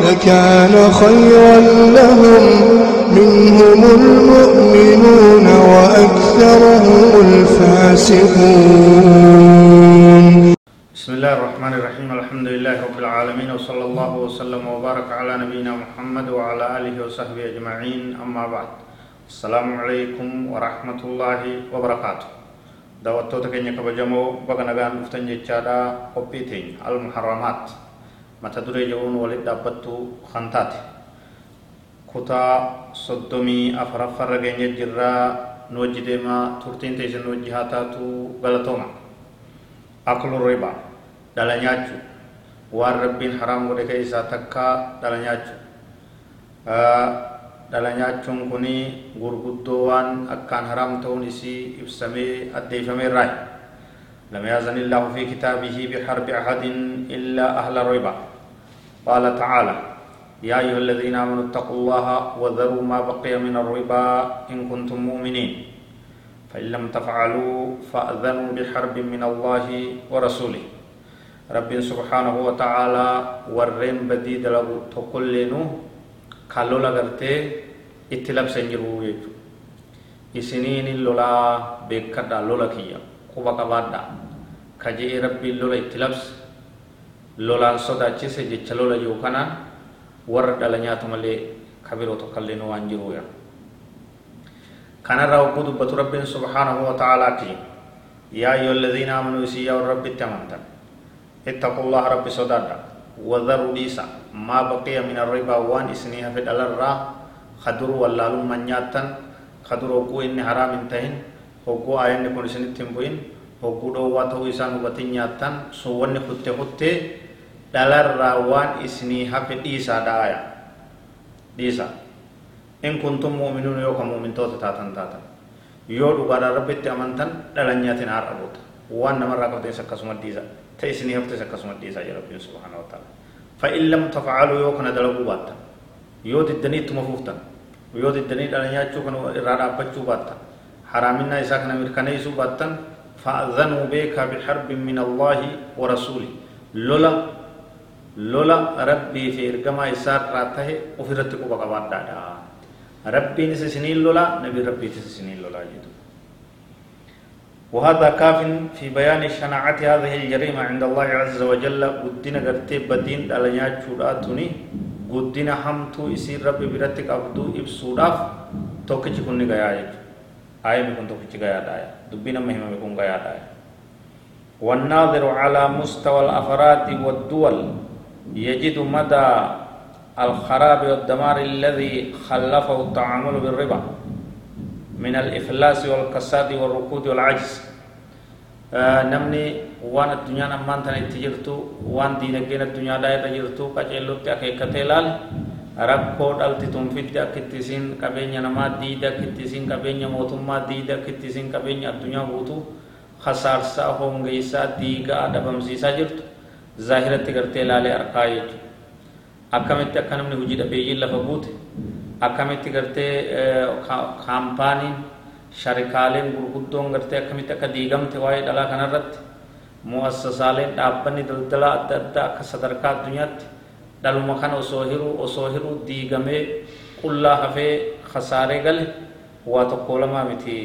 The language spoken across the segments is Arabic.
لكان خيرا لهم. منهم المؤمنون وأكثرهم الفاسقون. بسم الله الرحمن الرحيم. الحمد لله رب العالمين وصلى الله وسلم وبارك على نبينا محمد وعلى آله وصحبه أجمعين. أما بعد السلام عليكم ورحمة الله وبركاته. kabajamoo baga nagaan dhuftan jechaadha qophii teenya almuharramaat mata duree jedhuun walitti dhaabbattu kan taate kutaa soddomii afuraffarra keenya jirraa nu wajji deemaa turtiin teessan nu wajji haa taatu galatooma aklu riba dhala nyaachu waan rabbiin haraam godhe keessaa takka dhala nyaachu dhala nyaachuun kun gurguddoo waan akkaan haraam ta'uun isii ibsamee addeeffamee irraa لم يأذن الله في كتابه بحرب أحد إلا أهل الربا قال تعالى يا أيها الذين آمنوا اتقوا الله وذروا ما بقي من الربا إن كنتم مؤمنين. فإن لم تفعلوا فأذنوا بحرب من الله ورسوله. رب سبحانه وتعالى ورين بديد له تقول كالو لغرتي اتلاب سنجروا يجو إسنين اللولا بكدا لولا كيا. قبا قبادا كجي ربي اللولا اتلابس lolaan sodaachise jecha lola jiru kanaan warra dhala nyaatu malee kabiroo tokkollee nu waan jiruuya kanarraa hogguu dubbatu rabbiin subhaanahu wa ta'aalaati yaa ayyuha alladhiina aamanuu isii yaa warra rabbitti amantan ittaqu llaha rabbi sodaadha wadharuu dhiisa maa baqiya min arribaa waan isinii hafe dhalarraa kaduru wallaalumman nyaattan kaduru hogguu inni haraam hin tahin hogguu aayanni kun isinitti hin bu'in hogguu dhoowwaa ta'uu isaan hubatin nyaattan sun wanni kutte kuttee dhalarraa waan isinii hafe dhiisaa dha'aya dhiisa in kuntum mu'minuun yoo ka mu'mintoota taatan taatan yoo dhugaadhaan rabbitti amantan dhalan nyaatin har'a boota waan namarraa qabtees akkasuma dhiisa ta isinii haftes akkasuma dhiisaa jedha rabbiin subhaana wa ta'ala fa in lam tafcaluu yoo kana dalaguu baattan yoo diddanii ittuma fuuftan yoo diddanii dhala nyaachuu kana irraa dhaabbachuu baattan haraaminaa isaa kana mirkaneessuu baattan فأذنوا بك بحرب من الله ورسوله. لولا لولا ربي في إرقما إسار راته وفرت قبا قبات دادا ربي نسسنين لولا نبي ربي تسسنين لولا جدو وهذا كاف في بيان شناعة هذه الجريمة عند الله عز وجل. قدنا قرتي بدين دالنيا چوداتوني قدنا همتو إسير ربي برتك أبدو إبسوداف توكي چكوني غيا آية بكون توكي غيا دايا دبنا مهمة بكون دايا والناظر على مستوى الأفراد والدول يجد مدى الخراب والدمار الذي خلفه التعامل بالربا من الإفلاس والكساد والركود والعجز. آه نمني وان الدنيا تاني تجرتو وان دينجين الدنيا داية تجرتو كجلو تأكي كتلال rakkoo dhalti tun fidde akkitti isin qabeenya namaa diida akkitti isin qabeenya mootummaa diida akkitti isin qabeenya addunyaa guutuu hasaarsaa hongeessaa diigaa dhabamsiisaa jirtu zaahiratti gartee ilaalee harkaa jechuudha akkamitti akka namni hojii dhabeeyyiin lafa buute akkamitti gartee kaampaaniin sharikaaleen gurguddoon gartee akkamitti akka diigamte waa'ee dhalaa kanarratti mu'assasaaleen dhaabbanni daldalaa adda addaa akka sadarkaa addunyaatti dhaluma kana osoo hiruu osoo hiruu diigamee qullaa hafee khasaaree gale waa tokko lamaa miti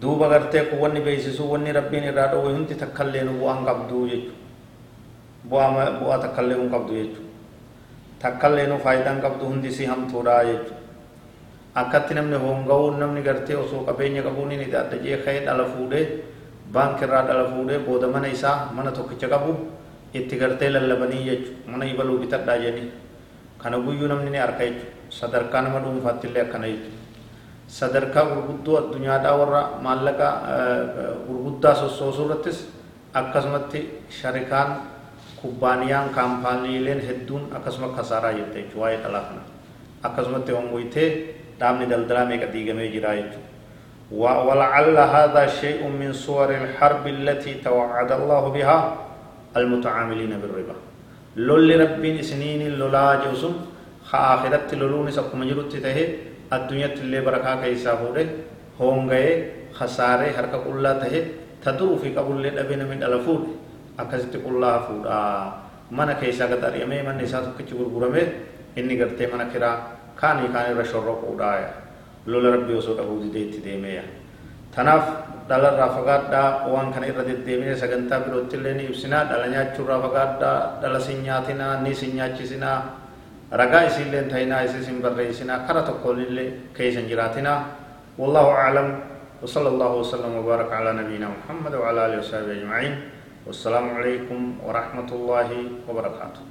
duuba gartee kun wanni beeksisuu wanni rabbiin irraa dhoowwe hundi takkallee nu bu'aan qabdu jechuudha bu'aa takkallee nu qabdu jechuudha takkallee nu faayidaan qabdu hundi si hamtuudha jechuudha akkatti namni honga'uun namni gartee osoo qabeenya qabuun inni adda jee ka'ee dhala fuudhee baankiirraa dhala fuudhee booda mana isaa mana tokkicha qabu itti gartee lallabanii jechuudha mana ibaluu bitadhaa jedhanii kana guyyuu namni ni harka jechuudha sadarkaa nama dhuunfaatti illee akkana jechuudha sadarkaa gurguddoo addunyaadhaa warra maallaqa gurguddaa sossoosuu irrattis akkasumatti sharikaan kubbaaniyaan kaampaaniileen hedduun akkasuma kasaaraa jirte jechuudha waa'ee dhalaa kana akkasumatti hongoytee dhaabni daldalaa meeqa diigamee jira jechuudha ولعل هذا شيء من صور الحرب التي توعد الله بها المتعاملين بالربا. لول ربين سنين لولا جوسم خآخرت لولون سكما جرت تهي الدنيا اللي بركا كيسا فوده هونغي خسارة حركة الله تهي تدرو في قبول لدبين من الفود أكست فودا mana keessaa gad ari'amee manni isaa tokkichi gurgurame inni gartee mana kiraa kaanii kaan irra shorroquudha lola rabbii osoo dhabuu didee itti deemeeya tanaaf dhalarraa fagaadhaa waan kana irra deddeebine sagantaa birootti illee ni ibsinaa dhala nyaachuurraa fagaadhaa dhala sin nyaatinaa ni sin nyaachisinaa ragaa isiillee ta'inaa isii sin barreessinaa kara tokkollee keessan jiraatinaa والله أعلم وصلى الله وسلم وبارك على نبينا محمد وعلى آله وصحبه أجمعين والسلام عليكم ورحمة الله وبركاته